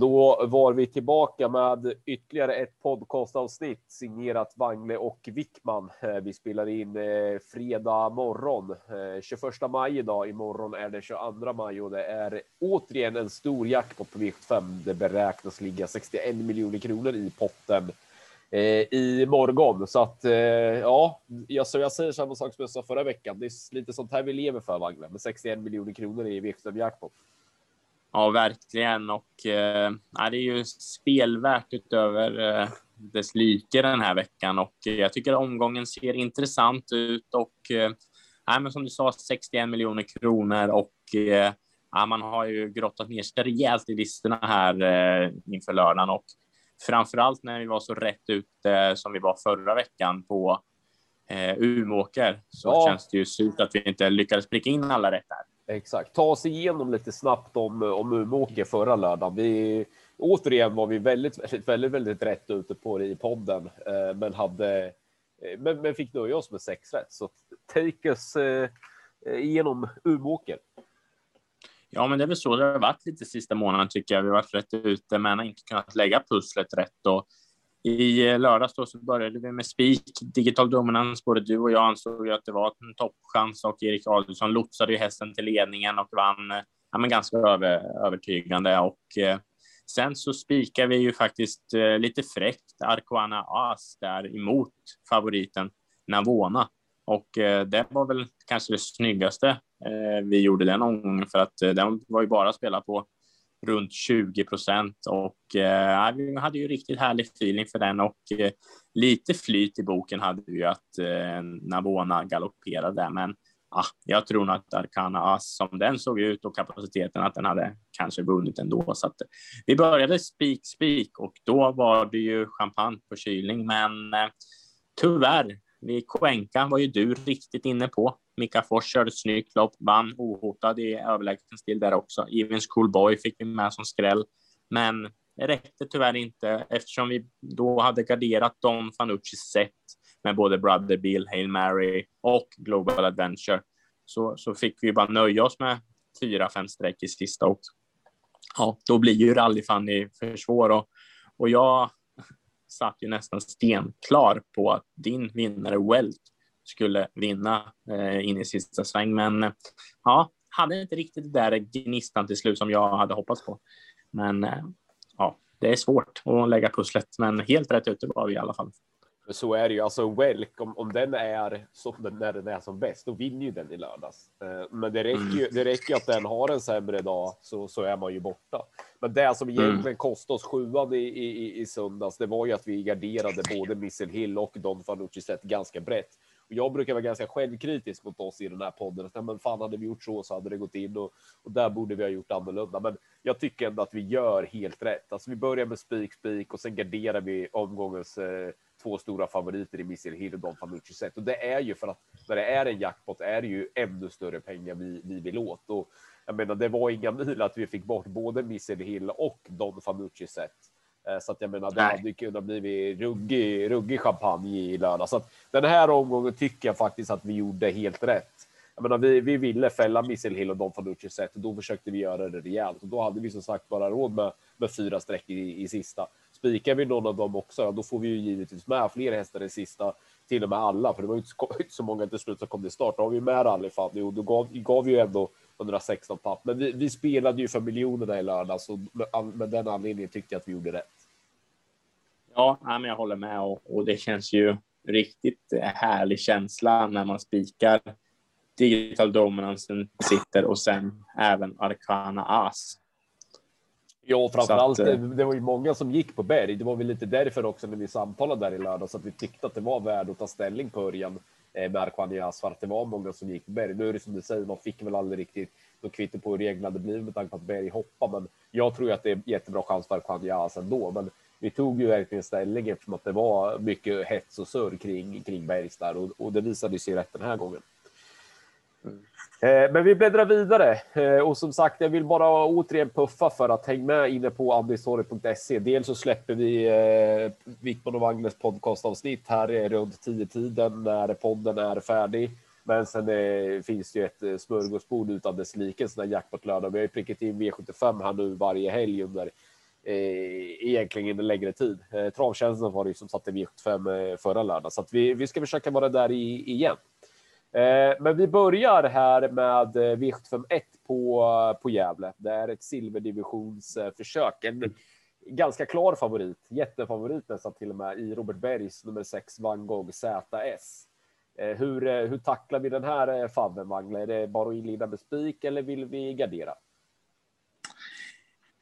Då var vi tillbaka med ytterligare ett podcastavsnitt signerat Wangle och Wickman. Eh, vi spelar in eh, fredag morgon, eh, 21 maj idag. Imorgon är det 22 maj och det är återigen en stor jackpot på V75. Det beräknas ligga 61 miljoner kronor i potten i morgon. Så att ja, jag, så jag säger samma sak som jag sa förra veckan. Det är lite sånt här vi lever för Wangle med 61 miljoner kronor i V75 jackpot. Ja, verkligen. Och eh, det är ju spelvärt utöver eh, dess like den här veckan och eh, jag tycker omgången ser intressant ut och eh, men som du sa 61 miljoner kronor och eh, man har ju grottat ner sig rejält i listorna här eh, inför lördagen och framför allt när vi var så rätt ute eh, som vi var förra veckan på eh, Umeåker så ja. känns det ju surt att vi inte lyckades pricka in alla rätt där. Exakt. Ta oss igenom lite snabbt om, om Umeåker förra lördagen. Vi, återigen var vi väldigt, väldigt, väldigt, väldigt rätt ute på det i podden, eh, men hade eh, men, men fick nöja oss med sex rätt. Så take us eh, igenom Umeåker. Ja, men det är väl så det har varit lite sista månaden tycker jag. Vi har varit rätt ute, men har inte kunnat lägga pusslet rätt och i eh, lördags då så började vi med spik, digital dominans. Både du och jag ansåg att det var en toppchans och Erik Adelsson lotsade ju hästen till ledningen och vann eh, ja, men ganska över, övertygande. Och eh, sen så spikar vi ju faktiskt eh, lite fräckt Arcoana As där emot favoriten Navona. Och eh, det var väl kanske det snyggaste eh, vi gjorde den omgången för att eh, den var ju bara att spela på runt 20 procent. Och eh, vi hade ju riktigt härlig feeling för den. Och eh, lite flyt i boken hade vi ju att eh, Navona galopperade men ah, jag tror nog att Arcana As som den såg ut och kapaciteten att den hade kanske vunnit ändå. Så att eh, vi började spik spik och då var det ju champagne på kylning. Men eh, tyvärr vid Cuenca var ju du riktigt inne på. Mika Fors körde ett snyggt lopp, vann ohotad i överlägsen stil där också. Evens Cool Boy fick vi med som skräll, men det räckte tyvärr inte eftersom vi då hade garderat Don Fanucci set med både Brother Bill, Hail Mary och Global Adventure. Så, så fick vi bara nöja oss med fyra, fem streck i sista och ja, då blir ju rallyfanny för svår och, och jag satt ju nästan stenklar på att din vinnare Welt skulle vinna eh, in i sista sväng. Men eh, ja, hade inte riktigt det där gnistan till slut som jag hade hoppats på. Men eh, ja, det är svårt att lägga pusslet, men helt rätt ute var vi i alla fall. Så är det ju. Alltså Welk, om, om den är som den, när den är som bäst, då vinner ju den i lördags. Men det räcker ju. Det räcker att den har en sämre dag så, så är man ju borta. Men det som egentligen mm. kostade oss sjuan i, i, i söndags, det var ju att vi garderade både Missile Hill och Don Fanucci sett ganska brett jag brukar vara ganska självkritisk mot oss i den här podden. Att, men fan, hade vi gjort så så hade det gått in och, och där borde vi ha gjort annorlunda. Men jag tycker ändå att vi gör helt rätt. Alltså, vi börjar med spik, spik och sen garderar vi omgångens eh, två stora favoriter i Missile Hill och Don Fanucci set. Och det är ju för att när det är en jackpot är det ju ännu större pengar vi, vi vill åt. Och jag menar, det var inga mil att vi fick bort både Missile Hill och Don Fanucci set. Eh, så att jag menar, det hade kunnat bli ruggig, ruggig champagne i lördag. Så att den här omgången tycker jag faktiskt att vi gjorde helt rätt. Jag menar, vi, vi ville fälla Missile Hill och Don Fanucci set och då försökte vi göra det rejält och då hade vi som sagt bara råd med, med fyra streck i, i sista. Spikar vi någon av dem också, då får vi ju givetvis med fler hästar i sista, till och med alla, för det var ju inte så många till slut som kom till start. Då har vi med Rally Fanny och då gav, gav vi ju ändå 116 papp. Men vi, vi spelade ju för miljonerna i lördags och med, den anledningen tyckte jag att vi gjorde rätt. Ja, men jag håller med och, och det känns ju riktigt härlig känsla när man spikar Digital Dominansen sitter och sen även Arcana As. Ja, framförallt att, eh, det var ju många som gick på berg. Det var väl lite därför också när vi samtalade där i lördags att vi tyckte att det var värd att ta ställning på Örjan eh, med Arcana för att det var många som gick på berg. Nu är det som du säger, man fick väl aldrig riktigt något kvitto på hur reglerna hade blivit med tanke på att berg hoppade. men jag tror att det är jättebra chans för Arcana ändå. Men vi tog ju verkligen ställning eftersom att det var mycket hets och surr kring, kring Bergs där och, och det visade sig rätt den här gången. Mm. Eh, men vi bläddrar vidare eh, och som sagt, jag vill bara återigen puffa för att hänga med inne på andistorget.se. Dels så släpper vi eh, Wickman och Wagnes podcastavsnitt här runt tio tiden när podden är färdig. Men sen finns det ju ett smörgåsbord utan dess like en sån där jackpot-lördag. Vi har ju prickat in V75 här nu varje helg under eh, egentligen en längre tid. Eh, Travtjänsten var det ju som satte V75 förra lördagen, så att vi, vi ska försöka vara där i, igen. Eh, men vi börjar här med eh, V75 1 på, eh, på Gävle. Det är ett silverdivisionsförsök. En ganska klar favorit, jättefavorit nästan till och med i Robert Bergs nummer 6 Van Gogh ZS. Hur, hur tacklar vi den här favven, Magne? Är det bara att inleda med spik eller vill vi gardera?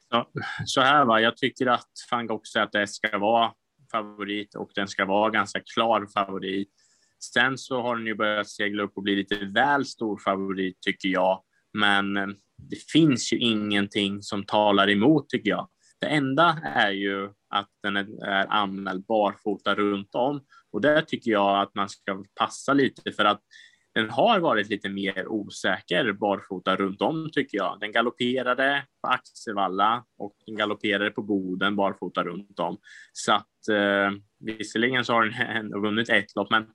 Ja, så här va, jag tycker att van Gogh ZS ska vara favorit och den ska vara ganska klar favorit. Sen så har den ju börjat segla upp och bli lite väl stor favorit tycker jag. Men eh, det finns ju ingenting som talar emot tycker jag. Det enda är ju att den är anmäld barfota runt om och där tycker jag att man ska passa lite för att den har varit lite mer osäker barfota runt om tycker jag. Den galopperade på Axevalla och den galopperade på Boden barfota runt om. Så att eh, visserligen så har den vunnit ett lopp, men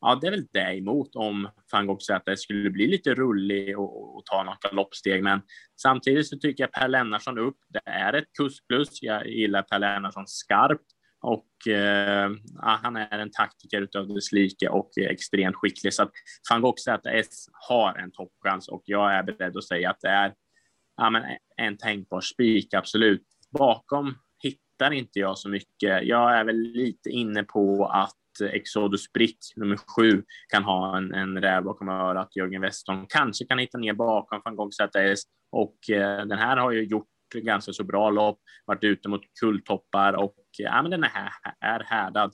ja, det är väl det emot om van Gogh säger att det skulle bli lite rullig och, och ta något galoppsteg. Men samtidigt så tycker jag Per Lennartsson upp. Det är ett kustplus. Jag gillar Per Lennartsson skarpt och eh, han är en taktiker utav dess like och extremt skicklig. Så att van Gogh ZS har en toppchans och jag är beredd att säga att det är ja, men en tänkbar spik, absolut. Bakom hittar inte jag så mycket. Jag är väl lite inne på att Exodus Brick, nummer sju, kan ha en, en räv bakom örat. Jörgen Westholm kanske kan hitta ner bakom van Gogh ZS och eh, den här har ju gjort ganska så bra lopp, varit ute mot kulltoppar och eh, ja, men den är, här, är härdad.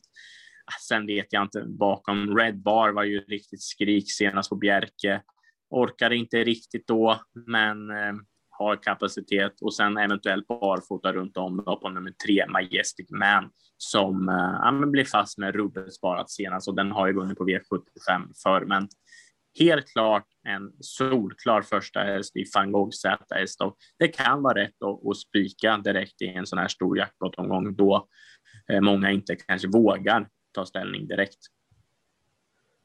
Ah, sen vet jag inte, bakom Red Bar var ju riktigt skrik senast på Bjerke. Orkade inte riktigt då, men eh, har kapacitet och sen eventuellt barfota runt om då på nummer tre, Majestic Man, som eh, ja, blir fast med rubbet sparat senast och den har ju vunnit på V75 för men helt klart en solklar första häst i van Gogh och Det kan vara rätt att, att spika direkt i en sån här stor jackpot-omgång då eh, många inte kanske vågar ta ställning direkt.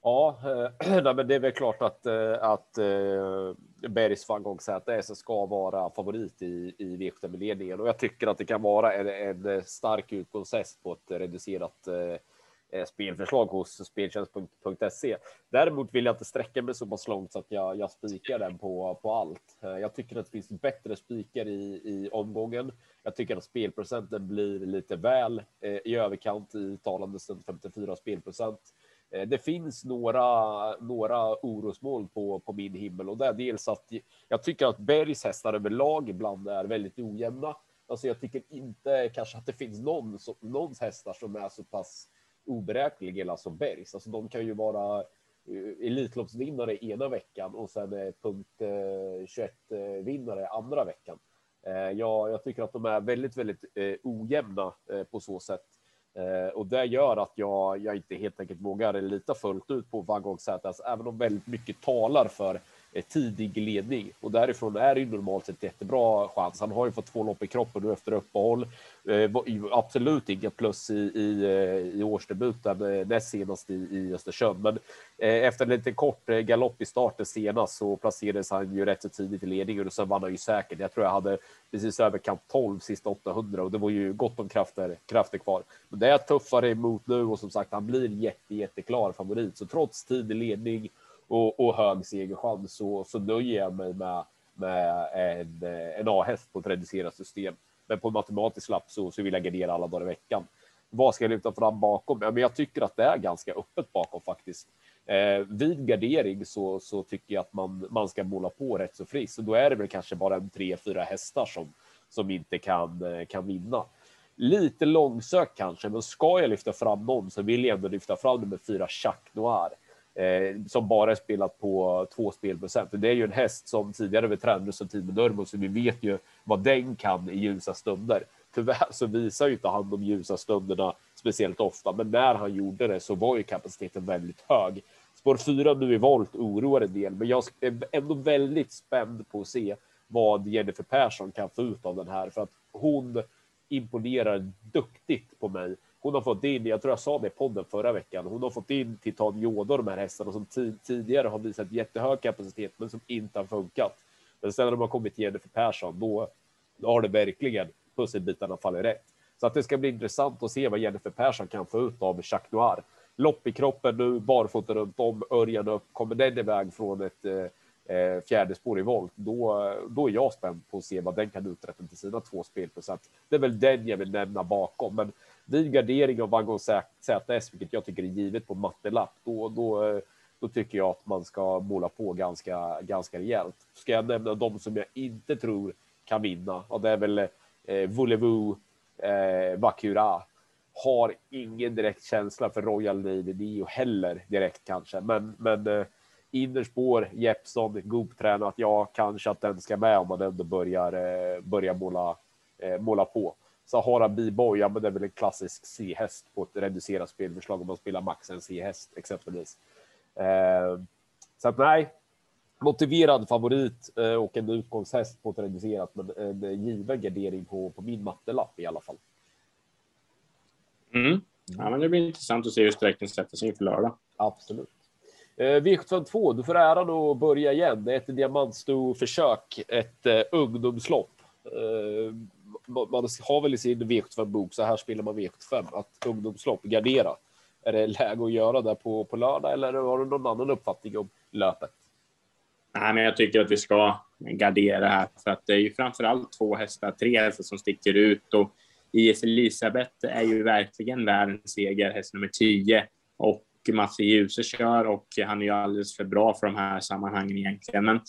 Ja, äh, men det är väl klart att, äh, att eh, äh, Bergs van Gogh ska vara favorit i, i V75-ledningen och jag tycker att det kan vara en, en stark utgångshäst på ett reducerat äh, spelförslag hos speltjänst.se. Däremot vill jag inte sträcka mig så pass långt så att jag, jag spikar den på, på allt. Jag tycker att det finns bättre spikar i, i omgången. Jag tycker att spelprocenten blir lite väl i överkant i talande stund 54 spelprocent. Eh, det finns några, några orosmoln på, på min himmel och det är dels att jag tycker att Bergs hästar överlag ibland är väldigt ojämna. Alltså jag tycker inte kanske att det finns någon, någons hästar som är så pass oberäkneliga som Bergs. Alltså de kan ju vara eh, Elitloppsvinnare ena veckan och sen punkt eh, 21 vinnare andra veckan. Jag, jag tycker att de är väldigt, väldigt ojämna på så sätt. Eh, och det gör att jag, jag inte helt enkelt vågar lita fullt ut på Van Gogh ZS, alltså, även om väldigt mycket talar för Eh, tidig ledning och därifrån är det ju normalt sett jättebra chans. Han har ju fått två lopp i kroppen nu efter uppehåll. Eh, absolut inga plus i, i, eh, i årsdebuten näst senast i, i Östersund, men efter en lite kort galopp i starten senast så placerades han ju rätt så tidigt i ledningen och sen vann han ju säkert. Jag tror jag hade precis över kamp 12 sista 800 och det var ju gott om krafter, krafter kvar. Men det är tuffare emot nu och som sagt, han blir jätte, jätteklar favorit. Så trots tidig ledning och, och hög segerchans så, så nöjer jag mig med, med en, en A-häst på ett reducerat system. Men på en matematisk lapp så, så vill jag gardera alla dagar i veckan. Vad ska jag lyfta fram bakom? Ja, men jag tycker att det är ganska öppet bakom faktiskt. Eh, vid gardering så, så tycker jag att man, man ska måla på rätt så friskt Så då är det väl kanske bara en tre, fyra hästar som, som inte kan, eh, kan vinna. Lite långsökt kanske, men ska jag lyfta fram någon så vill jag ändå lyfta fram nummer fyra, Jacques Noir eh, som bara är spelat på två spelprocent. Det är ju en häst som tidigare vi tränade som tid med Nurmo, så vi vet ju vad den kan i ljusa stunder. Tyvärr så visar ju inte han de ljusa stunderna speciellt ofta, men när han gjorde det så var ju kapaciteten väldigt hög. Spår 4 nu i volt oroar en del, men jag är ändå väldigt spänd på att se vad Jennifer Persson kan få ut av den här för att hon imponerar duktigt på mig. Hon har fått in, jag tror jag sa det i podden förra veckan, hon har fått in Titan Yoda de här hästarna som tidigare har visat jättehög kapacitet men som inte har funkat. Men sen när de har kommit till Jennifer Persson, då, då har det verkligen pusselbitarna fallit rätt. Så att det ska bli intressant att se vad Jennifer Persson kan få ut av Jacques Noir. Lopp i kroppen nu, barfota runt om, Örjan upp. Kommer den iväg från ett eh, eh fjärde spår i volt, då, då är jag spänd på att se vad den kan uträtta till sina två spelprocent. Det är väl den jag vill nämna bakom, men vid gardering av Vaggon ZS, vilket jag tycker är givet på mattelapp, då, då, då tycker jag att man ska måla på ganska, ganska rejält. Ska jag nämna de som jag inte tror kan vinna, och det är väl eh, Voulez-vous, eh, Bakura. Har ingen direkt känsla för Royal Navy Neo heller direkt kanske, men, men eh, innerspår, Jeppson, Goop-tränat. Ja, kanske att den ska med om man ändå börjar, eh, börjar måla, eh, måla på. Sahara B-boy, ja, men det är väl en klassisk C-häst på ett reducerat spelförslag om man spelar max en C-häst exempelvis. Eh, så att nej, motiverad favorit eh, och en utgångshäst på ett reducerat, men en given gardering på, på min mattelapp i alla fall. Mm. Ja, men det blir intressant att se hur sträckningen sätter sig inför lördag. Absolut. Eh, V752, du får äran att börja igen. Det är ett diamantsto-försök, ett eh, ungdomslopp. Man har väl i sin V75-bok, så här spelar man V75, att ungdomslopp, gardera. Är det läge att göra det på, på lördag eller har du någon annan uppfattning om löpet? Nej, men jag tycker att vi ska gardera här för att det är ju framför allt två hästar, tre hästar som sticker ut och IS Elisabeth är ju verkligen världens seger, häst nummer 10 och Mats Djuse kör och han är ju alldeles för bra för de här sammanhangen egentligen. Men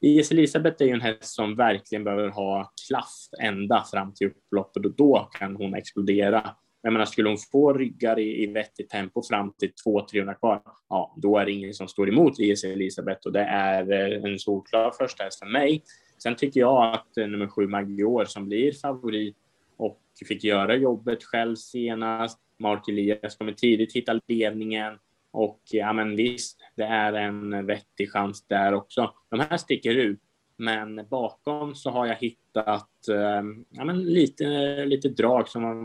IS Elisabeth är ju en häst som verkligen behöver ha klaff ända fram till upploppet och då kan hon explodera. Jag menar, skulle hon få ryggar i, i vettigt tempo fram till 200-300 kvar, ja, då är det ingen som står emot IS Elisabeth och det är eh, en solklar första häst för mig. Sen tycker jag att eh, nummer sju Magior som blir favorit och fick göra jobbet själv senast. Mark Elias kommer tidigt hitta ledningen och ja, men visst, det är en vettig chans där också. De här sticker ut, men bakom så har jag hittat eh, ja, men lite, lite drag som man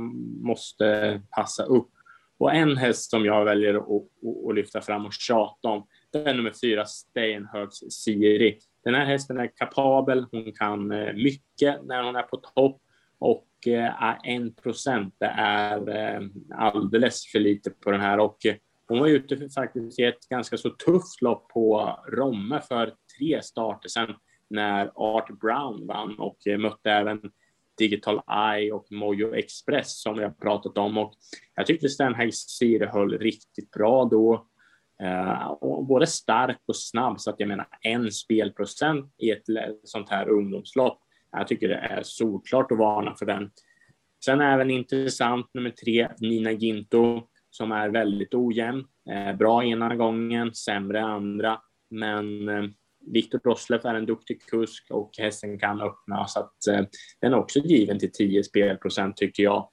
måste passa upp. Och en häst som jag väljer att, att, lyfta fram och tjata om, det är nummer fyra, Steinhögs Siri. Den här hästen är kapabel, hon kan eh, mycket när hon är på topp och eh, en procent, det är alldeles för lite på den här. Och hon var ute faktiskt i ett ganska så tufft lopp på Romme för tre starter sedan när Art Brown vann och mötte även Digital Eye och Mojo Express som vi har pratat om. Och jag tyckte Stenhag Sire höll riktigt bra då. Uh, både stark och snabb, så att jag menar en spelprocent i ett sånt här ungdomslopp. Jag tycker det är solklart att varna för den. Sen även intressant nummer tre, Nina Ginto som är väldigt ojämn. Eh, bra ena gången, sämre andra. Men eh, Viktor Rosleff är en duktig kusk och hästen kan öppna så att eh, den är också given till 10 spelprocent tycker jag.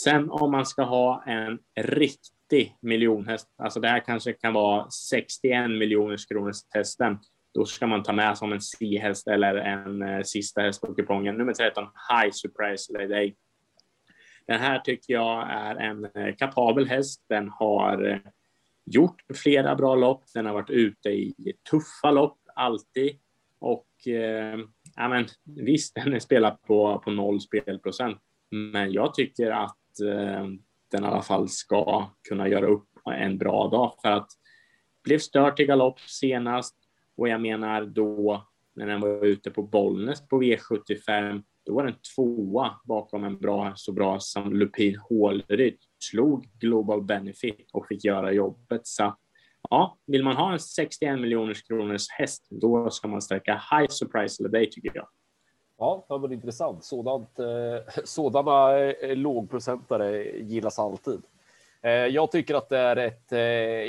Sen om man ska ha en riktig miljonhäst, alltså det här kanske kan vara 61 miljoners kronors hästen, då ska man ta med som en C-häst eller en eh, sista häst på kupongen. Nummer 13, High Surprise Lady. Den här tycker jag är en eh, kapabel häst. Den har eh, gjort flera bra lopp. Den har varit ute i tuffa lopp alltid. Och eh, ja, men, visst, den är spelad på, på noll spelprocent. Men jag tycker att eh, den i alla fall ska kunna göra upp en bra dag för att blev stört i galopp senast och jag menar då när den var ute på Bollnäs på V75 då var den tvåa bakom en bra, så bra som Lupin Hålryd. Slog Global Benefit och fick göra jobbet. Så ja, vill man ha en 61 miljoners kronors häst, då ska man sträcka High Surprise eller Day tycker jag. Ja, det var intressant. Sådant, eh, sådana eh, lågprocentare gillas alltid. Eh, jag tycker att det är ett. Eh,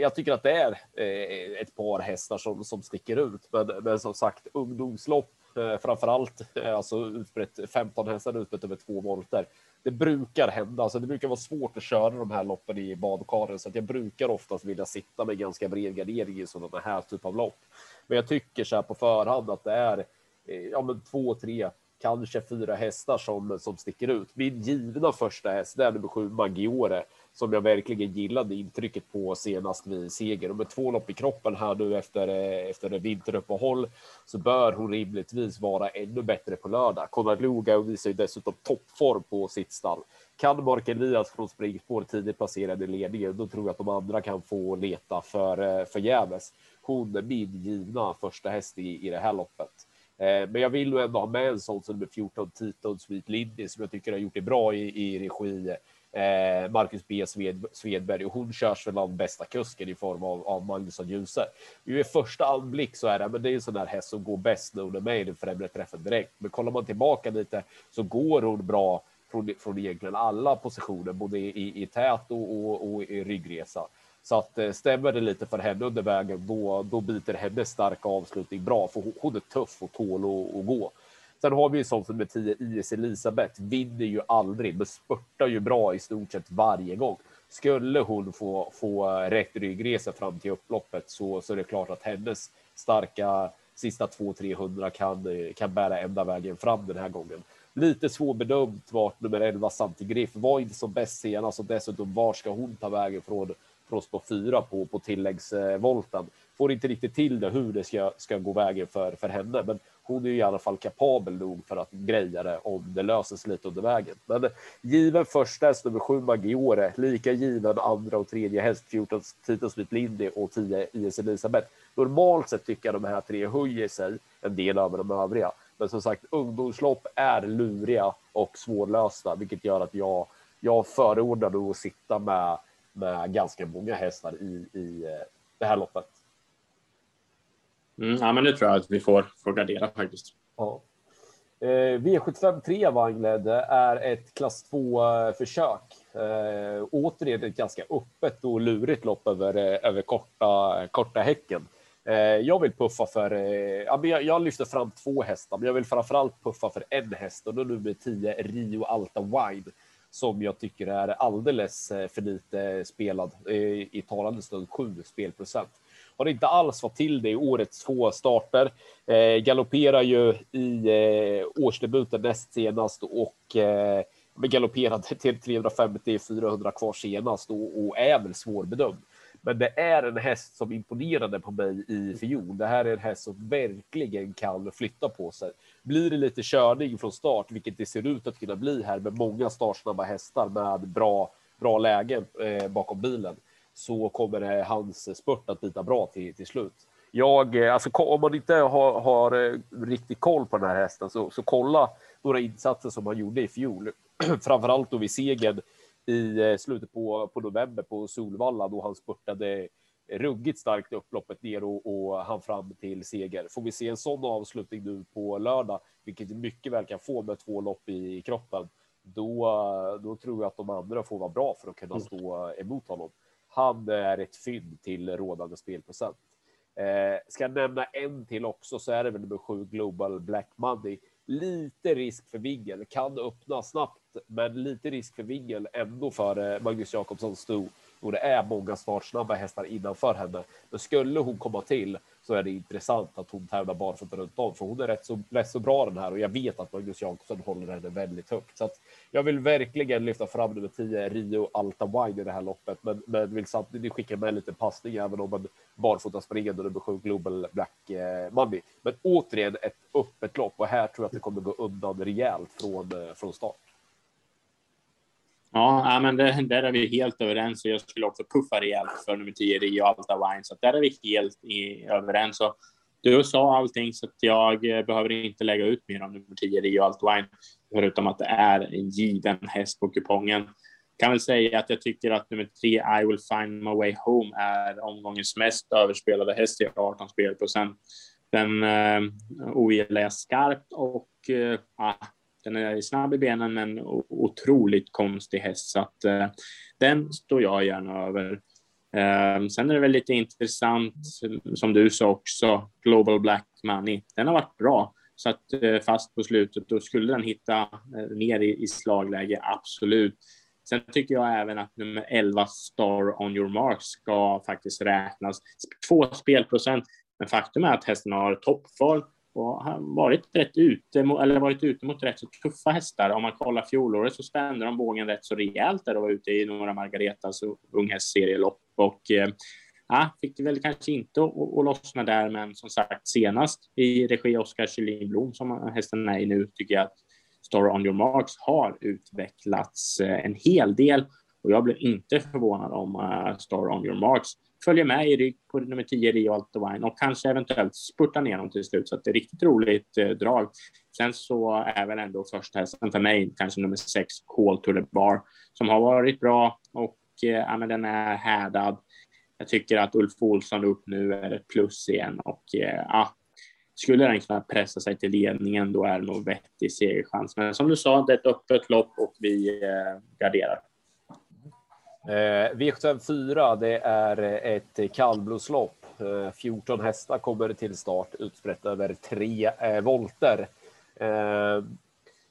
jag tycker att det är eh, ett par hästar som, som sticker ut, men, men som sagt ungdomslopp Eh, framförallt eh, alltså utbrett 15 hästar utbrett över två volter. Det brukar hända, alltså det brukar vara svårt att köra de här loppen i badkaren så att jag brukar oftast vilja sitta med ganska bred gardering i sådana här typ av lopp. Men jag tycker så här på förhand att det är eh, ja, men två, tre kanske fyra hästar som, som sticker ut. Min givna första häst, det är nummer sju Maggiore, som jag verkligen gillade intrycket på senast vid seger. Och med två lopp i kroppen här nu efter, eh, efter vinteruppehåll så bör hon rimligtvis vara ännu bättre på lördag. Konrad Luga visar ju dessutom toppform på sitt stall. Kan Mark Elias från springspår tidigt placerad i ledningen, då tror jag att de andra kan få leta för eh, förgäves. Hon är min givna första häst i, i det här loppet. Eh, men jag vill nog ändå ha med en sån som nummer 14, Titon Sweet Lindy, som jag tycker har gjort det bra i, i regi eh, Marcus B Sved, Svedberg och hon körs väl av bästa kusken i form av, av Magnusson Djuse. I första anblick så är det, men det är en sån där häst som går bäst när hon är med i den främre träffen direkt. Men kollar man tillbaka lite så går hon bra från, från egentligen alla positioner, både i, i tät och, och, och i ryggresa. Så att eh, stämmer det lite för henne under vägen, då, då biter hennes starka avslutning bra, för hon är tuff och tål att gå. Sen har vi ju sånt som med 10 IS Elisabeth, vinner ju aldrig, men spurtar ju bra i stort sett varje gång. Skulle hon få, få eh, rätt ryggresa fram till upploppet så, så är det klart att hennes starka sista 200-300 kan, eh, kan bära ända vägen fram den här gången. Lite svårbedömt vart nummer 11 Santigriff var inte som bäst senast och dessutom var ska hon ta vägen från från spår 4 på, på tilläggsvolten. Får inte riktigt till det hur det ska, ska gå vägen för, för henne, men hon är ju i alla fall kapabel nog för att greja det om det löser sig lite under vägen. Men given första häst nummer sju, Maggiore, lika given andra och tredje häst 14 Tito Lindy och 10 IS Elisabeth. Normalt sett tycker jag de här tre höjer sig en del över de övriga. Men som sagt, ungdomslopp är luriga och svårlösta, vilket gör att jag, jag förordar nog att sitta med med ganska många hästar i, i eh, det här loppet. Mm, ja, men det tror jag att vi får, får gardera faktiskt. Ja. Eh, V75 3 Wangled är ett klass 2 försök. Eh, återigen ett ganska öppet och lurigt lopp över, eh, över korta, korta häcken. Eh, jag vill puffa för, eh, ja, men jag, jag lyfter fram två hästar, men jag vill framförallt puffa för en häst och då nummer 10 Rio Alta Wide som jag tycker är alldeles eh, för lite spelad eh, i talande stund 7 spelprocent. Har inte alls fått till det i årets två starter. Eh, galopperar ju i eh, årsdebuten näst senast och eh, galopperade till 350-400 kvar senast och, och är väl svårbedömd. Men det är en häst som imponerade på mig i fjol. Det här är en häst som verkligen kan flytta på sig. Blir det lite körning från start, vilket det ser ut att kunna bli här med många startsnabba hästar med bra, bra lägen eh, bakom bilen, så kommer det hans spurt att bita bra till, till slut. Jag, eh, alltså, om man inte har, har eh, riktigt koll på den här hästen så, så kolla några insatser som han gjorde i fjol. Framförallt då vid segern i eh, slutet på, på november på Solvalla då han spurtade ruggigt starkt upploppet ner och, och han fram till seger. Får vi se en sån avslutning nu på lördag, vilket mycket väl kan få med två lopp i, kroppen, då, då tror jag att de andra får vara bra för att kunna mm. stå emot honom. Han är ett fynd till rådande spelprocent. Eh, ska jag nämna en till också så är det väl nummer sju Global Black Money. Lite risk för vingel, kan öppna snabbt, men lite risk för vingel ändå för eh, Magnus Jakobsson stod och det är många startsnabba hästar innanför henne. Men skulle hon komma till så är det intressant att hon tävlar barfota runt om, för hon är rätt så, rätt så bra den här och jag vet att Magnus Jakobsson håller henne väldigt högt. Så att jag vill verkligen lyfta fram nummer 10, Rio Alta Wine i det här loppet, men, men vill samtidigt skicka med lite passning även om en barfota springande nummer 7 Global Black eh, Money. Men återigen ett öppet lopp och här tror jag att det kommer gå undan rejält från, eh, från start. Ja, men det, där är vi helt överens och jag skulle också puffa rejält för nummer 10 Rio Alta Wine, så där är vi helt i, överens. Och du sa allting så att jag eh, behöver inte lägga ut mer om nummer 10 Rio Alta Wine, förutom att det är en given häst på kupongen. Kan väl säga att jag tycker att nummer 3 I will find my way home är omgångens mest överspelade häst i 18 spelprocent. Den eh, ogillar jag skarpt och eh, den är snabb i benen men otroligt konstig häst så att eh, den står jag gärna över. Eh, sen är det väl lite intressant som du sa också, Global Black Money. Den har varit bra. satt eh, fast på slutet. Då skulle den hitta eh, ner i, i slagläge, absolut. Sen tycker jag även att nummer 11, Star on your mark, ska faktiskt räknas. Två spelprocent, men faktum är att hästen har toppform och har varit rätt ute, eller varit ute mot rätt så tuffa hästar. Om man kollar fjolåret så spände de bågen rätt så rejält där och var ute i några Margaretas unghästserielopp och eh, ja, fick det väl kanske inte att lossna där, men som sagt senast i regi Oskar Kjellin Blom som hästen är i nu tycker jag att Star on your marks har utvecklats eh, en hel del och jag blev inte förvånad om eh, Star on your marks följer med i rygg på nummer 10 Rio Alto Wine och kanske eventuellt spurtar ner dem till slut. Så att det är riktigt roligt eh, drag. Sen så är väl ändå första hästen för mig kanske nummer 6 Call to the Bar som har varit bra och eh, ja, men den är härdad. Jag tycker att Ulf Olsson upp nu är ett plus igen och eh, ja, skulle den kunna pressa sig till ledningen då är det nog vettig segerchans. Men som du sa, det är ett öppet lopp och vi eh, garderar. Eh, V754, det är eh, ett kallblodslopp. Eh, 14 hästar kommer till start utsprätt över tre eh, volter. Eh,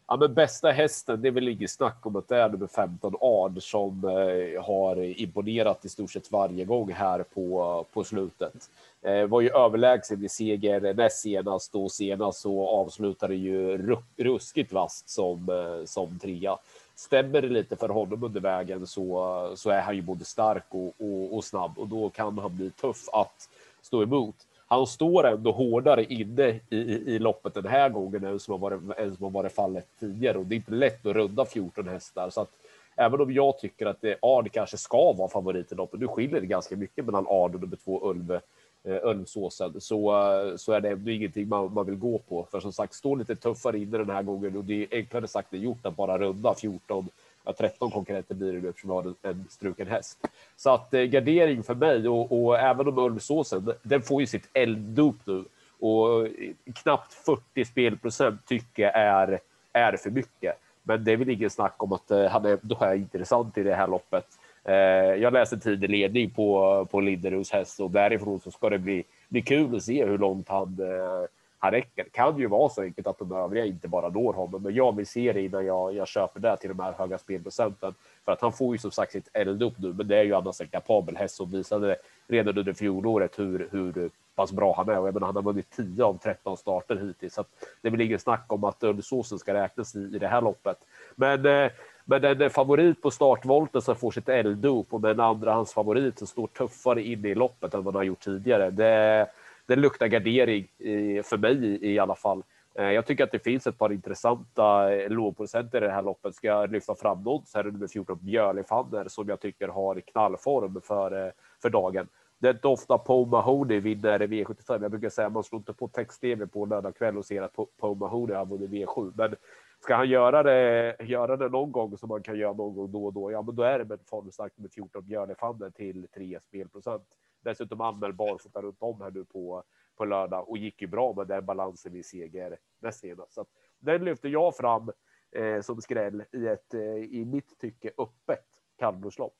ja, men bästa hästen, det är väl inget snack om att det är nummer 15 Ard som eh, har imponerat i stort sett varje gång här på, på slutet. Eh, var ju överlägsen i seger näst senast och senast så avslutade ju ruskigt vast som, eh, som trea stämmer det lite för honom under vägen så, så är han ju både stark och, och, och, snabb och då kan han bli tuff att stå emot. Han står ändå hårdare inne i, i, i loppet den här gången än som, har varit, än som har varit fallet tidigare och det är inte lätt att runda 14 hästar så att även om jag tycker att det, Ard kanske ska vara favorit i loppet, nu skiljer det ganska mycket mellan Ard och nummer två Ulve Eh, Ölmsåsen så, eh, så är det ändå ingenting man, man vill gå på. För som sagt, stå lite tuffare inne den här gången och det är enklare sagt än gjort att bara runda 14, ja, 13 konkurrenter blir det nu eftersom vi har en struken häst. Så att eh, gardering för mig och, och även om Ölmsåsen, den får ju sitt elddop nu och eh, knappt 40 spelprocent tycker jag är, är för mycket. Men det är väl ingen snack om att eh, han är, då är intressant i det här loppet. Eh, jag läste tidig ledning på, på Linderos häst och därifrån så ska det bli, bli kul att se hur långt han, eh, han räcker. Det kan ju vara så enkelt att de övriga inte bara når honom, men jag vill se det innan jag, jag köper det till de här höga spelprocenten. För att han får ju som sagt sitt eld upp nu, men det är ju annars en kapabel häst som visade redan under fjolåret hur, hur pass bra han är. Och jag menar, han har vunnit 10 av 13 starter hittills, så att det är väl ingen snack om att Ulvsåsen ska räknas i, i det här loppet. Men eh, men en favorit på startvolten som får sitt elddop och med en andrahandsfavorit som står tuffare inne i loppet än vad han har gjort tidigare. Det, det luktar gardering i, för mig i, i alla fall. Eh, jag tycker att det finns ett par intressanta lågproducenter lågprocenter i det här loppet. Ska jag lyfta fram någon så är det nummer 14 Björlefanner som jag tycker har knallform för, eh, för dagen. Det är inte ofta Poe Mahoney vinner V75. Jag brukar säga att man slår inte på text-tv på lördag kväll och ser att Poe Mahoney har vunnit V7. Men ska han göra det, göra det någon gång som man kan göra någon gång då och då, ja, men då är det med formstark med 14 Björnefander till 3 spelprocent. Dessutom anmäld barfota runt om här nu på, på lördag och gick ju bra med den balansen vid seger näst senast. Så att den lyfter jag fram eh, som skräll i ett, eh, i mitt tycke, öppet kallblodslopp.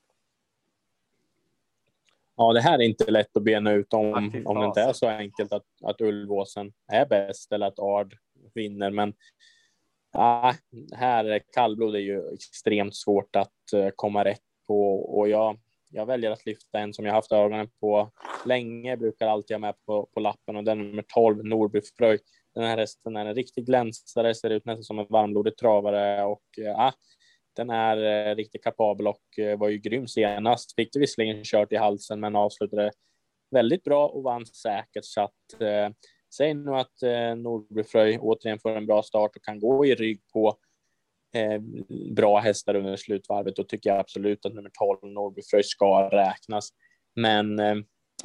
Ja, det här är inte lätt att bena ut om, om det inte är så enkelt att, att Ulvåsen är bäst eller att Ard vinner. Men Ja, här kallblod är ju extremt svårt att eh, komma rätt på. Och jag, jag väljer att lyfta en som jag haft ögonen på länge, brukar alltid ha med på, på lappen. Och den är nummer 12, Norby Fröjd. Den här hästen är en riktig glänsare, ser ut nästan som en varmblodig travare. Och eh, ja, den är eh, riktigt kapabel och var ju grym senast. Fick det visserligen kört i halsen, men avslutade väldigt bra och vann säkert. Så att Säg nu att eh, Norby Fröj återigen får en bra start och kan gå i rygg på eh, bra hästar under slutvarvet. Då tycker jag absolut att nummer 12 Norby Fröj ska räknas. Men, eh,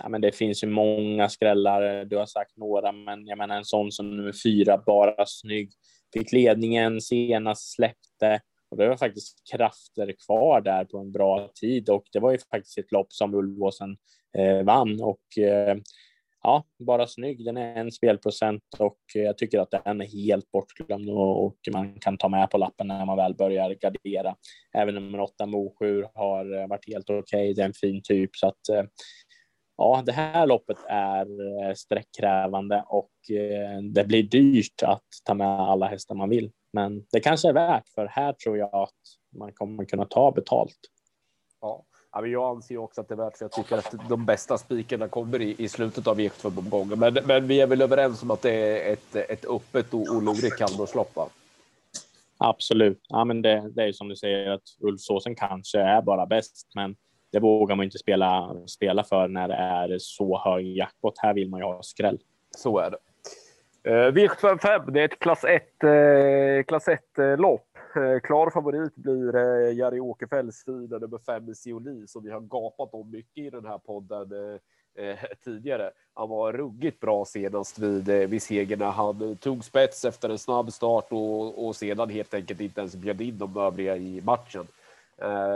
ja, men det finns ju många skrällar. Du har sagt några, men jag menar en sån som nummer fyra, bara snygg. Fick ledningen senast, släppte och det var faktiskt krafter kvar där på en bra tid och det var ju faktiskt ett lopp som Ulvåsen eh, vann och eh, ja, bara snygg. Den är en spelprocent och eh, jag tycker att den är helt bortglömd och man kan ta med på lappen när man väl börjar gardera. Även nummer åtta Mosjur har eh, varit helt okej. Okay. Det är en fin typ så att eh, ja, det här loppet är sträckkrävande och det blir dyrt att ta med alla hästar man vill. Men det kanske är värt, för här tror jag att man kommer kunna ta betalt. Ja, men jag anser också att det är värt för jag tycker att de bästa spikarna kommer i, i slutet av V75-omgången. Men, men vi är väl överens om att det är ett, ett öppet och, och lurigt kallblodslopp? Absolut. Ja, men det, det är som du säger att Ulfsåsen kanske är bara bäst, men det vågar man inte spela, spela för när det är så hög jackpot. Här vill man ju ha skräll. Så är det. Uh, V75 det är ett klass 1 uh, klass 1 uh, lopp. Eh, klar favorit blir Jerry Jari Åkerfeldts fina nummer fem Sioli som vi har gapat om mycket i den här podden eh, tidigare. Han var ruggigt bra senast vid, vid seger när han tog spets efter en snabb start och, och sedan helt enkelt inte ens bjöd in de övriga i matchen.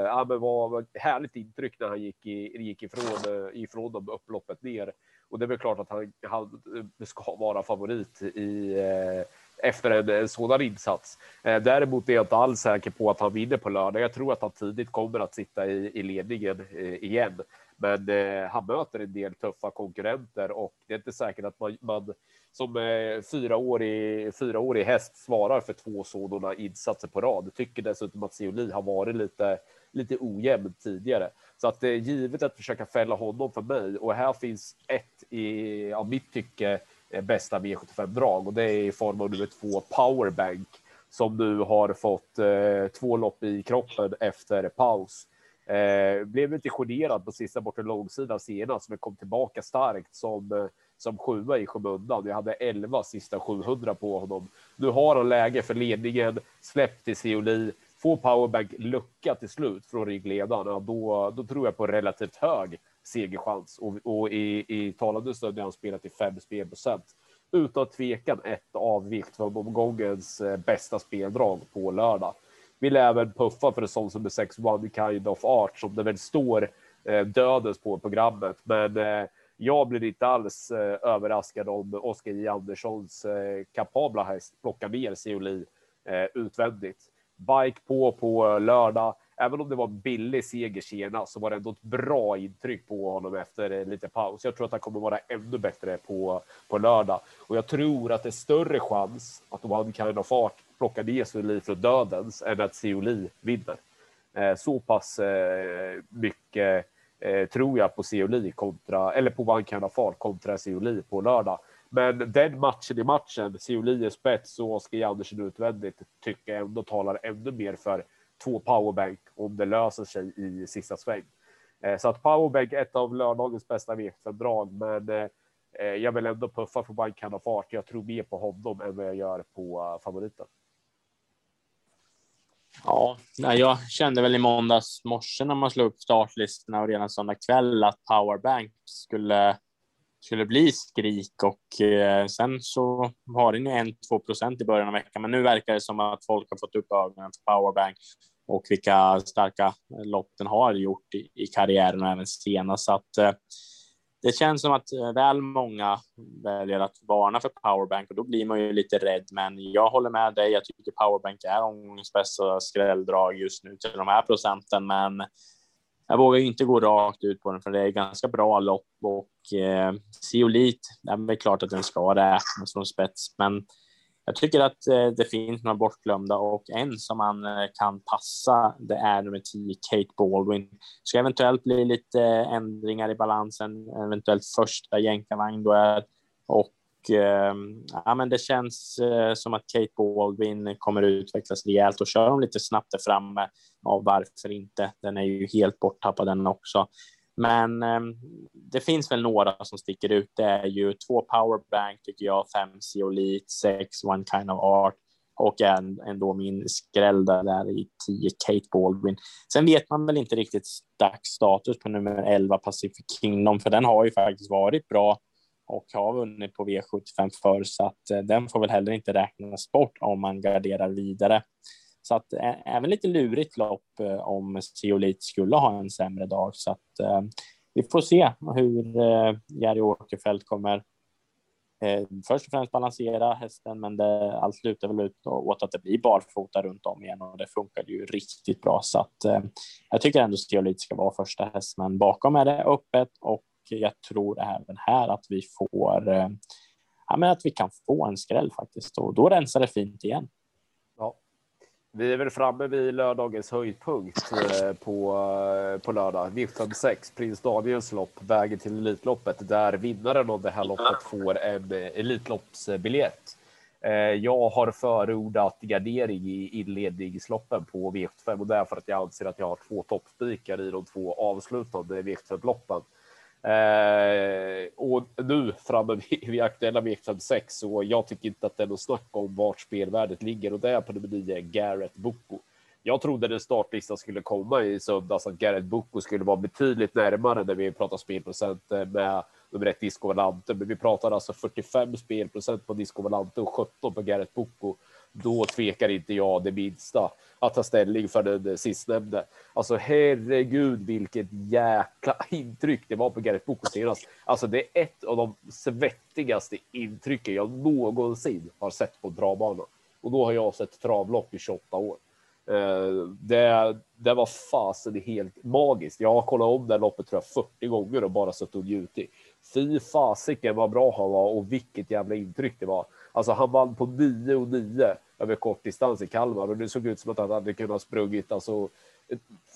Ja, men var ett härligt intryck när han gick, i, gick ifrån, ifrån dem upploppet ner. Och det är väl klart att han, han ska vara favorit i, eh, efter en, en sådan insats. Eh, däremot är jag inte alls säker på att han vinner på lördag. Jag tror att han tidigt kommer att sitta i, i ledningen eh, igen. Men eh, han möter en del tuffa konkurrenter och det är inte säkert att man, man som eh, fyraårig, fyraårig häst svarar för två sådana insatser på rad. Jag tycker dessutom att Seoli har varit lite, lite ojämn tidigare. Så att det är givet att försöka fälla honom för mig. Och här finns ett i, av mitt tycke, eh, Eh, bästa V75-drag och det är i form av nummer två Powerbank som nu har fått eh, två lopp i kroppen efter paus. Eh, blev lite generad på sista bortre långsidan senast, men kom tillbaka starkt som eh, som sjua i skymundan. Jag hade 11 sista 700 på honom. Nu har han läge för ledningen, släpp till Seoli, får powerbank lucka till slut från ryggledaren. Ja, då, då tror jag på relativt hög segerchans och, och i, i talande stund har han spelat i 5 spelprocent. Utan tvekan ett av viktföromgångens eh, bästa speldrag på lördag. Vill även puffa för en sån som är 6 One Kind of Art som det väl står eh, dödens på programmet. Men eh, jag blir inte alls eh, överraskad om Oskar J Anderssons eh, kapabla häst plockar ner Seoli eh, utvändigt. Bike på på lördag. Även om det var en billig seger senast så var det ändå ett bra intryck på honom efter lite paus. Jag tror att han kommer vara ännu bättre på, på lördag och jag tror att det är större chans att One kan ha fart plockar ner Suli från dödens än att Seoli vinner. Eh, så pass eh, mycket eh, tror jag på Seoli kontra, eller på One Fart kontra Seoli på lördag. Men den matchen i matchen, Seoli är spets och Oskar Andersson utvändigt, tycker jag ändå talar ännu mer för två powerbank om det löser sig i sista sväng. Eh, så att powerbank är ett av lördagens bästa v drag men eh, jag vill ändå puffa för One Fart. Jag tror mer på honom än vad jag gör på eh, favoriten. Ja, jag kände väl i måndags morse när man slog upp startlistorna och redan söndag kväll att powerbank skulle skulle bli skrik och eh, sen så har den ju en, två procent i början av veckan. Men nu verkar det som att folk har fått upp ögonen för powerbank och vilka starka lopp den har gjort i, i karriären och även senast. Så att eh, det känns som att eh, väl många väljer att varna för powerbank och då blir man ju lite rädd. Men jag håller med dig. Jag tycker powerbank är omgångens bästa skrälldrag just nu till de här procenten. Men jag vågar inte gå rakt ut på den för det är ganska bra lopp och eh, Siolit, det är klart att den ska räknas från spets, men jag tycker att eh, det finns några bortglömda och en som man eh, kan passa, det är nummer 10, Kate Baldwin. Ska eventuellt bli lite eh, ändringar i balansen, eventuellt första jänkarvagn då är och ehm, ja, men det känns som att Kate Baldwin kommer utvecklas rejält och kör hon lite snabbt där framme. Ja, varför inte? Den är ju helt borttappad den också. Men eh, det finns väl några som sticker ut. Det är ju två powerbank tycker jag, fem Zeolite, sex One Kind of Art och en, ändå min skräll där i 10 Kate Baldwin. Sen vet man väl inte riktigt dagsstatus på nummer 11 Pacific Kingdom, för den har ju faktiskt varit bra och har vunnit på V75 förr, så att eh, den får väl heller inte räknas bort om man garderar vidare. Så att även lite lurigt lopp om Zeolit skulle ha en sämre dag. Så att vi får se hur eh, Jerry Åkerfeldt kommer först och främst balansera hästen, men det, allt slutar väl ut åt att det blir barfota runt om igen och det funkar ju riktigt bra. Så att eh, jag tycker ändå Zeolit ska vara första häst, men bakom är det öppet och jag tror även här att vi får eh, ja, men att vi kan få en skräll faktiskt och då rensar det fint igen. Vi är väl framme vid lördagens höjdpunkt eh, på, eh, på lördag. V56, Prins Daniels lopp, vägen till Elitloppet, där vinnaren av det här loppet får en eh, Elitloppsbiljett. Jag har förordat gardering i inledningsloppen på V75 och därför att jag anser att jag har två toppspikar i de två avslutande V75-loppen. Eh, och nu framme vid, vid aktuella V56 så jag tycker inte att det är något snack om vart spelvärdet ligger och det är på nummer 9 Garrett Boko. Jag trodde den startlistan skulle komma i söndags att Garrett Boko skulle vara betydligt närmare när vi pratar spelprocent eh, med nummer ett Disco Valante, men vi pratar alltså 45 spelprocent på Disco Valante och 17 på Garrett Boko då tvekar inte jag det minsta att ta ställning för den eh, sistnämnde. Alltså herregud vilket jäkla intryck det var på Gareth Boko senast. Alltså det är ett av de svettigaste intrycken jag någonsin har sett på travbanan. Och då har jag sett travlopp i 28 år. Eh, det, det var fasen helt magiskt. Jag har kollat om det loppet tror jag 40 gånger och bara suttit och njutit. Fy fasiken vad bra han var och vilket jävla intryck det var. Alltså han vann på 9 och 9 över kortdistans i Kalmar och det såg ut som att han hade kunnat sprungit alltså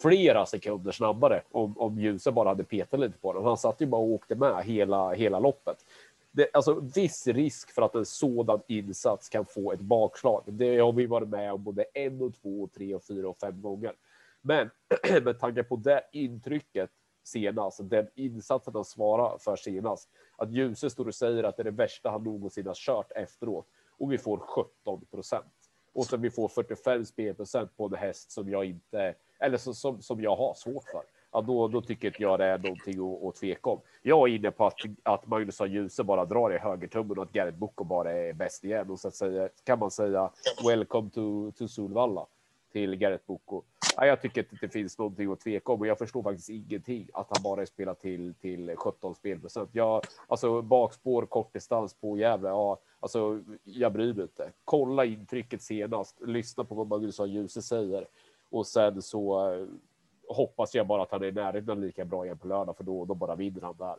flera sekunder snabbare om, om ljuset bara hade petat lite på den. Han satt ju bara och åkte med hela, hela loppet. Det, alltså viss risk för att en sådan insats kan få ett bakslag. Det har vi varit med om både en och två och tre och fyra och fem gånger. Men med tanke på det intrycket senast, den insatsen han svarar för senast, att Ljuse står och säger att det är det värsta han någonsin har kört efteråt och vi får 17 procent. Och så vi får 45 spelprocent på en häst som jag inte, eller som, som, som jag har svårt för. Ja, då, då tycker inte jag det är någonting att, att tveka om. Jag är inne på att, att Magnus Djuse bara drar i högertummen och att Gareth Boko bara är bäst igen. Och så säga, kan man säga welcome to, to Solvalla till Gareth Boko. Ja, jag tycker att det finns någonting att tveka om och jag förstår faktiskt ingenting att han bara är spelat till till 17 spelprocent. Jag alltså bakspår kortdistans på Gävle. Ja, alltså jag bryr mig inte. Kolla intrycket senast. Lyssna på vad Magnus Djuse säger och sen så eh, hoppas jag bara att han är i närheten lika bra igen på lördag för då, då bara vinner han där.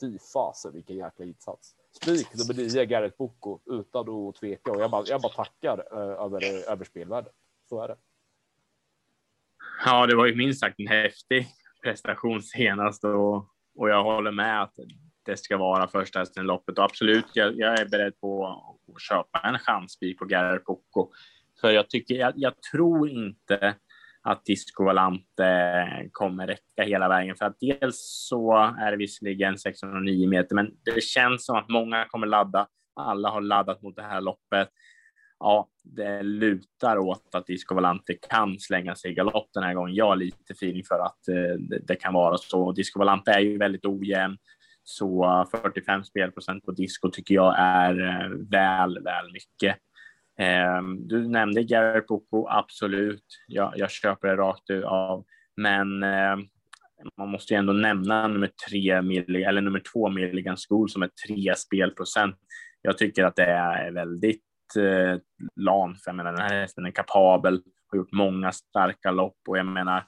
Fy fasen vilken jäkla insats. Spik nummer nio, Gareth Boko, utan att tveka. Och jag bara, jag bara tackar uh, över, över spelvärdet. Så är det. Ja, det var ju minst sagt en häftig prestation senast och, och jag håller med att det ska vara första hästen i loppet. Och absolut, jag, jag, är beredd på att köpa en chansspik på Garer Boko. För jag tycker, jag, jag tror inte att Disco Valante kommer räcka hela vägen. För att dels så är det visserligen 609 meter, men det känns som att många kommer ladda. Alla har laddat mot det här loppet. Ja, det lutar åt att Disco Valante kan slänga sig i galopp den här gången. Jag har lite feeling för att eh, det, det, kan vara så. Disco Valante är ju väldigt ojämn, så 45 spelprocent på Disco tycker jag är eh, väl, väl mycket. Eh, du nämnde Gary Poco, absolut. Jag, jag köper det rakt av, men eh, man måste ju ändå nämna nummer tre eller nummer två Milligan School som är tre spelprocent. Jag tycker att det är väldigt eh, lam, för jag menar den här hästen är kapabel, har gjort många starka lopp och jag menar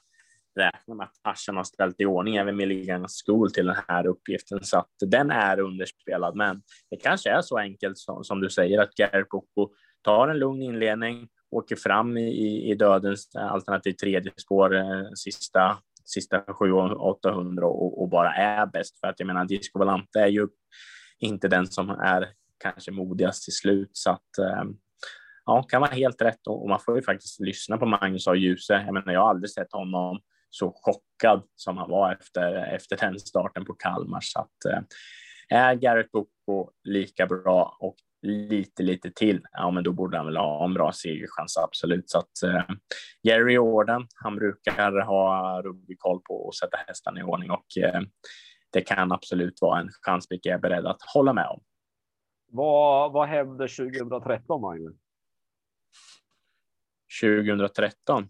räkna med att Tarzan har ställt i ordning även Milligan School till den här uppgiften så att den är underspelad. Men det kanske är så enkelt som, som du säger att Gary Poco tar en lugn inledning, åker fram i, i dödens alternativ tredje spår eh, sista, sista 700-800 och, och, bara är bäst. För att jag menar, Disco Valante är ju inte den som är kanske modigast till slut. Så att eh, ja, kan vara helt rätt och, man får ju faktiskt lyssna på Magnus och Ljuse. Jag menar, jag har aldrig sett honom så chockad som han var efter, efter den starten på Kalmar. Så att, eh, är Garrett Boko lika bra och lite, lite till, ja, men då borde han väl ha en bra segerchans, absolut. Så att eh, Jerry Orden, han brukar ha ruggig koll på att sätta hästarna i ordning och eh, det kan absolut vara en chans, vilket jag är beredd att hålla med om. Vad, vad hände 2013, Magnus? 2013?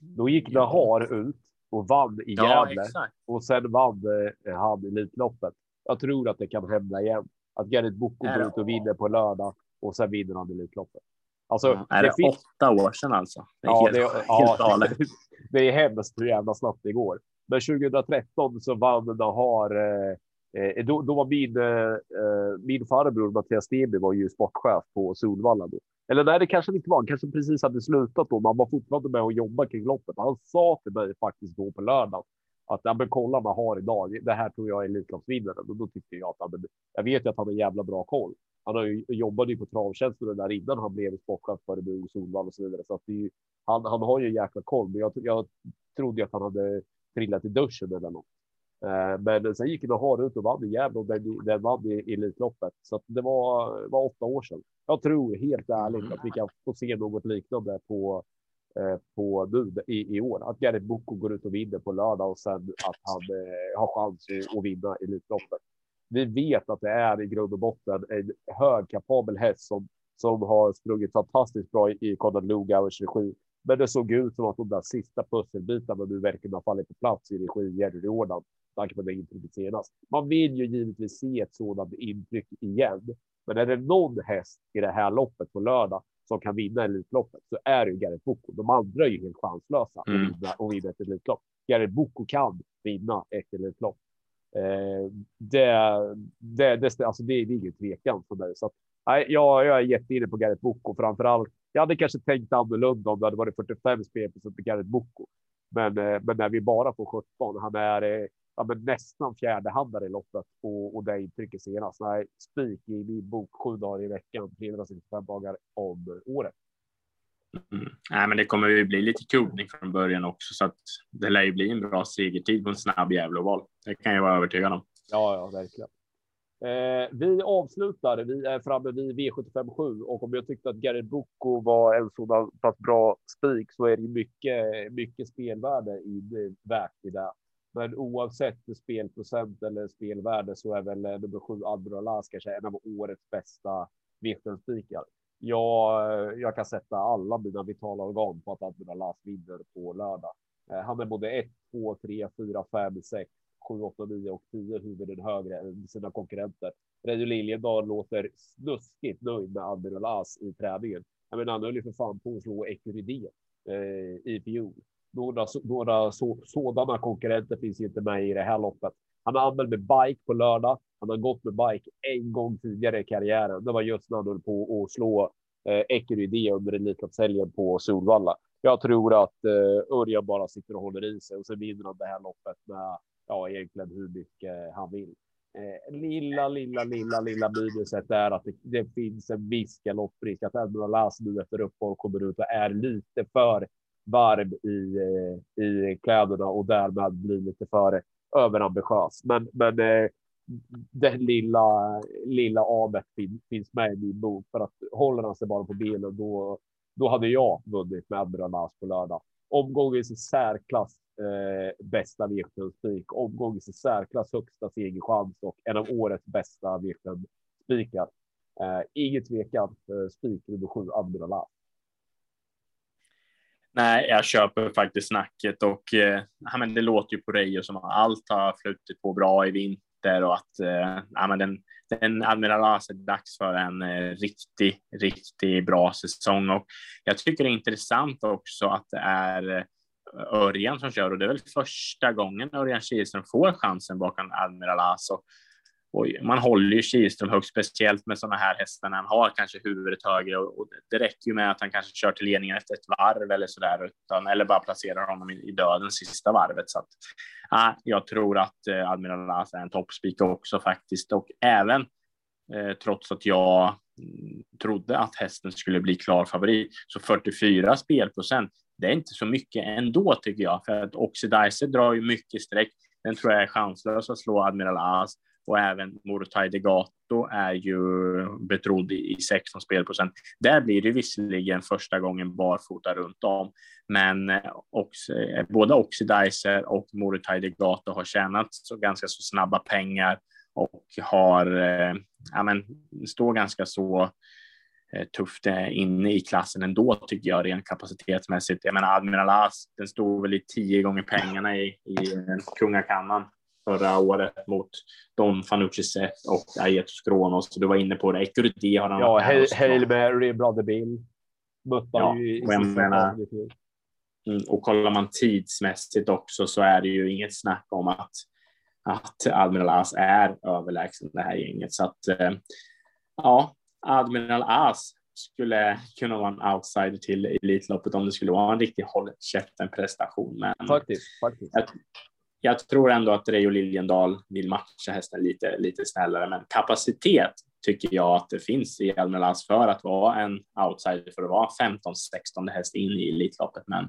Då gick Nahar ut och vann i Gävle ja, och sen vann eh, han Elitloppet. Jag tror att det kan hända igen. Att Gareth Boko går ut och vinner på lördag och sen vinner han Elitloppet. Alltså, ja, är det, det finns... åtta år sedan alltså? Det är ja, helt, det, helt ja, det är hemskt hur jävla snabbt det går. Men 2013 så vann Nahar. Eh, eh, då, då var min, eh, eh min farbror Mattias Stenby var ju sportchef på Solvalla då. Eller nej, det kanske inte var. Han kanske precis hade slutat då. men han var fortfarande med och jobba kring loppet. Han sa till mig faktiskt då på lördagen att ja, men kolla man har idag. Det här tror jag är Elitloppsvinnaren och då tyckte jag att men, jag vet ju att han har jävla bra koll. Han har ju, jobbade ju på travtjänsten där innan han blev sportchef för Örebro Solvalla och så vidare. Så att det är, han, han har ju jäkla koll, men jag, jag trodde att han hade trillat i duschen eller något. Eh, men sen gick han och ut och vann i Gävle och den, den vann i Elitloppet. Så det var, var åtta år sedan. Jag tror helt ärligt att vi kan få se något liknande på Eh, på nu i, i år. Att Gareth Boko går ut och vinner på lördag och sen att han eh, har chans att, att vinna Elitloppet. Vi vet att det är i grund och botten en högkapabel häst som, som har sprungit fantastiskt bra i Konrad Lugauers regi. Men det såg ut som att de där sista pusselbitarna nu verkligen har fallit på plats i regi Jerry Jordan. Tanke på det intrycket senast. Man vill ju givetvis se ett sådant intryck igen. Men är det någon häst i det här loppet på lördag som kan vinna Elitloppet så är det ju Gareth Boko. De andra är ju helt chanslösa mm. att vinna, och vinna ett Elitlopp. Gareth Boko kan vinna ett Elitlopp. Eh, det, det, det, alltså det, det är ingen tvekan för mig. Så att, nej, jag, jag är jätteinne på Gareth Boko framför allt. Jag hade kanske tänkt annorlunda om det hade varit 45 spelprocent på Gareth Boko. Men, eh, men när vi bara får 17, han är eh, ja, men nästan fjärdehandare i loppet och, och det intrycket senast. Nej, spik i min bok sju dagar i veckan, 365 dagar om året. Mm. Nej, men det kommer ju bli lite kuggning från början också, så att det lär ju bli en bra segertid på en snabb Gävleval. Det kan jag vara övertygad om. Ja, ja, verkligen. Eh, vi avslutar. Vi är framme vid V757 och om jag tyckte att Gareth Boko var en sådan pass bra spik så är det mycket, mycket spelvärde i värt i det. Men oavsett spelprocent eller spelvärde så är väl eh, nummer sju Admiral kanske en av årets bästa V75-spikar. Jag, eh, jag kan sätta alla mina vitala organ på att Admiral Las vinner på lördag. Eh, han är både 1, 2, 3, 4, 5, 6, 7, 8, 9 och 10 huvuden högre än sina konkurrenter. Reijo Liljedahl låter snuskigt nöjd med Admiral As i träningen. Jag menar, han höll ju för fan på att slå Ecurydé eh, i fjol. Några, några så, sådana konkurrenter finns inte med i det här loppet. Han är anmäld med bike på lördag. Han har gått med bike en gång tidigare i karriären. Det var just när han höll på att slå eh, Ecurydé under Elitloppshelgen på Solvalla. Jag tror att eh, Örjan bara sitter och håller i sig och så vinner han det här loppet med ja, egentligen hur mycket eh, han vill. Eh, lilla, lilla, lilla, lilla minuset är att det, det finns en viss galopprisk att Edmund Alas nu efter uppehåll kommer ut och är lite för varm i, eh, i kläderna och därmed blir lite för överambitiös. Men, men eh, den lilla, lilla avet fin, finns med i min bok för att håller han sig bara på bilen då, då hade jag vunnit med Admiral på lördag. Omgångens i särklass eh, bästa V75-spik, omgångens i särklass högsta segerchans och en av årets bästa V75-spikar. Eh, inget tvekan, eh, spik nummer sju, Admiral Nej, jag köper faktiskt snacket och eh, men det låter ju på dig som att allt har flutit på bra i vinter och att eh, ja, men den, den Admiralas är dags för en eh, riktig, riktigt bra säsong. Och jag tycker det är intressant också att det är eh, Örjan som kör och det är väl första gången Örjan Kihlström får chansen bakom Admiralas och och man håller ju Kihlström högt, speciellt med sådana här hästar när han har kanske huvudet högre och, det räcker ju med att han kanske kör till ledningen efter ett varv eller så där, utan, eller bara placerar honom i, i döden sista varvet. Så att, ja, jag tror att eh, Admiral As är en toppspik också faktiskt och även eh, trots att jag mm, trodde att hästen skulle bli klar favorit så 44 spelprocent. Det är inte så mycket ändå tycker jag, för att Oxidizer drar ju mycket streck. Den tror jag är chanslös att slå Admiral As och även Morotai Degato är ju betrodd i 16 spelprocent. Där blir det visserligen första gången barfota runt om, men eh, också, eh, både Oxidizer och Morotai Degato har tjänat så ganska så snabba pengar och har, eh, ja men, står ganska så tufft inne i klassen ändå tycker jag rent kapacitetsmässigt. Jag menar Admiral As, den stod väl i tio gånger pengarna i, i kungakannan förra året mot Don Fanucci och Aetos Kronos. Du var inne på det. Ecurity har han Ja, Hail Mary, Brother Bill. Mötte ja, ju i, menar, Mm, och kollar man tidsmässigt också så är det ju inget snack om att, att Admiral As är överlägsen det här gänget. Så att eh, ja, Admiral As skulle kunna vara en outsider till Elitloppet om det skulle vara en riktig håll prestation. Men faktiskt, faktiskt. Jag, jag, tror ändå att Reijo Liljendal vill matcha hästen lite, lite snällare, men kapacitet tycker jag att det finns i Almelas för att vara en outsider, för att vara 15-16 häst in i Elitloppet. Men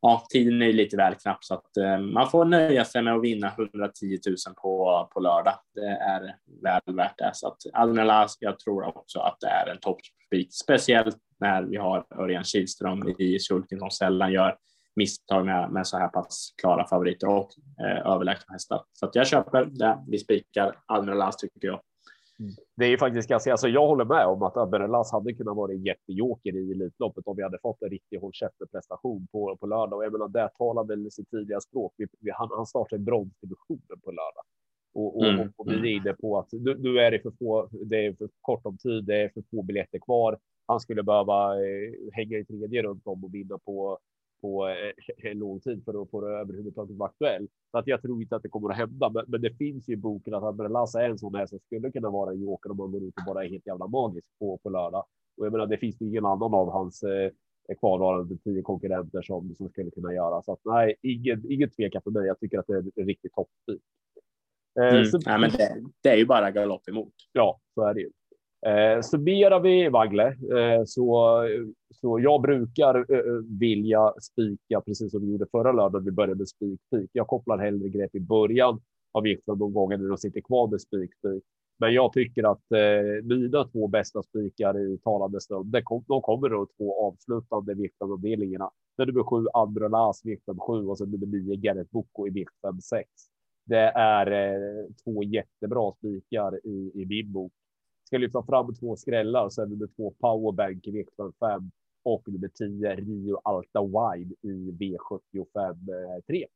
ja, tiden är lite väl knapp så att eh, man får nöja sig med att vinna 110 000 på, på lördag. Det är väl värt det. Så att Almelas, jag tror också att det är en toppspik, speciellt när vi har Örjan Kihlström i sulken som sällan gör misstag med, med så här pass klara favoriter och eh, överlägsna hästar. Så att jag köper det. Vi spikar Almelas tycker jag. Det är ju faktiskt ganska, alltså jag håller med om att Aberelas hade kunnat vara en jättejoker i Elitloppet om vi hade fått en riktig håll prestation på, på lördag. Och jag menar, det talar väl sitt tydliga språk. Vi, vi, han, han startar i bronsdivisionen på lördag. Och, och, mm. och, vi är inne på att nu, nu, är det för få, det är för kort om tid, det är för få biljetter kvar. Han skulle behöva eh, hänga i tredje runt om och vinna på på eh, lång tid för att få det överhuvudtaget vara aktuell. Så att jag tror inte att det kommer att hända, men, men det finns ju i boken att Abrelasa är en sån här som skulle kunna vara en joker om man går ut och bara är helt jävla magisk på, på lördag. Och jag menar, det finns ju ingen annan av hans eh, kvarvarande tio konkurrenter som, som skulle kunna göra. Så att nej, ingen, ingen tvekan för mig. Jag tycker att det är en riktigt toppspik. Eh, mm. ja, men det, det, är ju bara galopp emot. Ja, så är det ju. Eh, summerar vi Wagle eh, så, så jag brukar eh, eh, vilja spika precis som vi gjorde förra lördagen. Vi började med spik Jag kopplar hellre grepp i början av vikten de gånger de sitter kvar med spik Men jag tycker att eh, mina två bästa spikar i talande stund, de, kom, de kommer då två avslutande viktavdelningarna. Det är nummer sju Androlas vikt sju och sen nummer nio Gerrit Boko i vikt sex. Det är eh, två jättebra spikar i, i min bok ska lyfta fram två skrällar och sen nummer två powerbank i V75 och nummer 10 Rio Alta Wide i V75 3.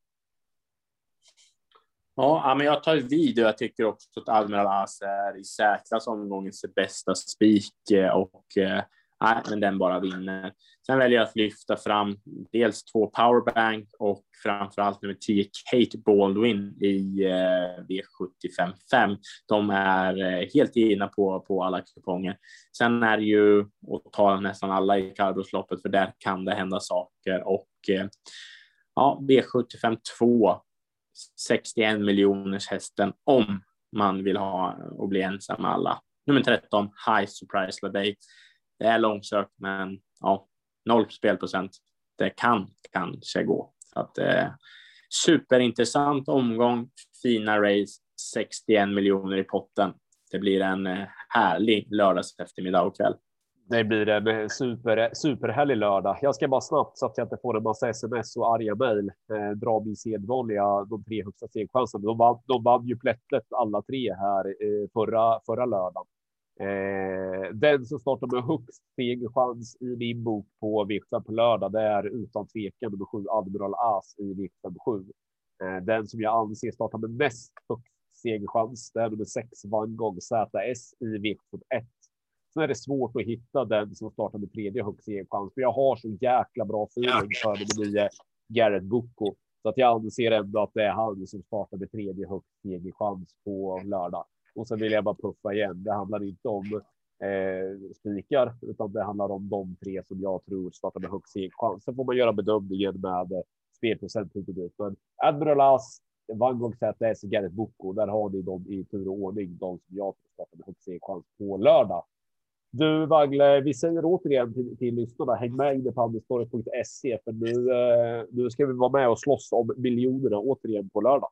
Ja, men jag tar vid och jag tycker också att Admiral As är i säkras omgångens bästa spik eh, och eh, Nej, men den bara vinner. Sen väljer jag att lyfta fram dels två powerbank och framför allt nummer 10 Kate Baldwin i eh, V755. De är eh, helt givna på, på alla kuponger. Sen är det ju att ta nästan alla i kallblodsloppet för där kan det hända saker och eh, ja, V75 2 61 miljoners hästen om man vill ha och bli ensam med alla. Nummer 13 High Surprise Day det är långsökt, men ja, noll spelprocent. Det kan kanske gå. Så att, eh, superintressant omgång, fina race, 61 miljoner i potten. Det blir en eh, härlig lördags eftermiddag och kväll. Det blir en eh, super, superhärlig lördag. Jag ska bara snabbt så att jag inte får en massa sms och arga mejl eh, dra min sedvanliga de tre högsta segchanserna. De vann, de vann ju plättet alla tre här eh, förra, förra lördagen. Eh, den som startar med högst segerchans i min bok på v på lördag, det är utan tvekan nummer sju Admiral As i V7. Eh, den som jag anser startar med mest högst segerchans, det är nummer sex Vangong ZS i V71. Sen är det svårt att hitta den som startar med tredje högst segerchans, för jag har så jäkla bra feeling för nummer nio Garrett Boko. Så att jag anser ändå att det är han som startar med tredje högst segerchans på lördag. Och sen vill jag bara puffa igen. Det handlar inte om eh, spikar, utan det handlar om de tre som jag tror startar med högst chans. Sen får man göra bedömningen med eh, spelprocent hit och dit. Men Admiral As, Van Gogh ZS och Gareth Boko, där har ni dem i tur och ordning. De som jag tror startar med högst chans på lördag. Du Vagle, vi säger återigen till, till lyssnarna, häng med inne på handelstorget.se för nu, eh, nu ska vi vara med och slåss om miljonerna återigen på lördag.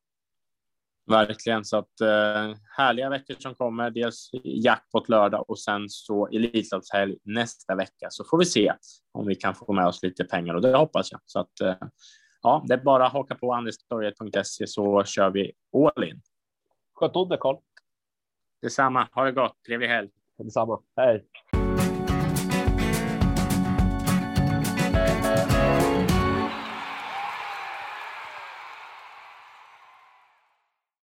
Verkligen, så att eh, härliga veckor som kommer. Dels jackpot lördag och sen så Elitloppshelg nästa vecka. Så får vi se om vi kan få med oss lite pengar och det hoppas jag. Så att eh, ja, det är bara att haka på andelstorget.se så kör vi all in. Sköt om dig Karl. Detsamma. Ha det gott. Trevlig helg. Detsamma. Hej.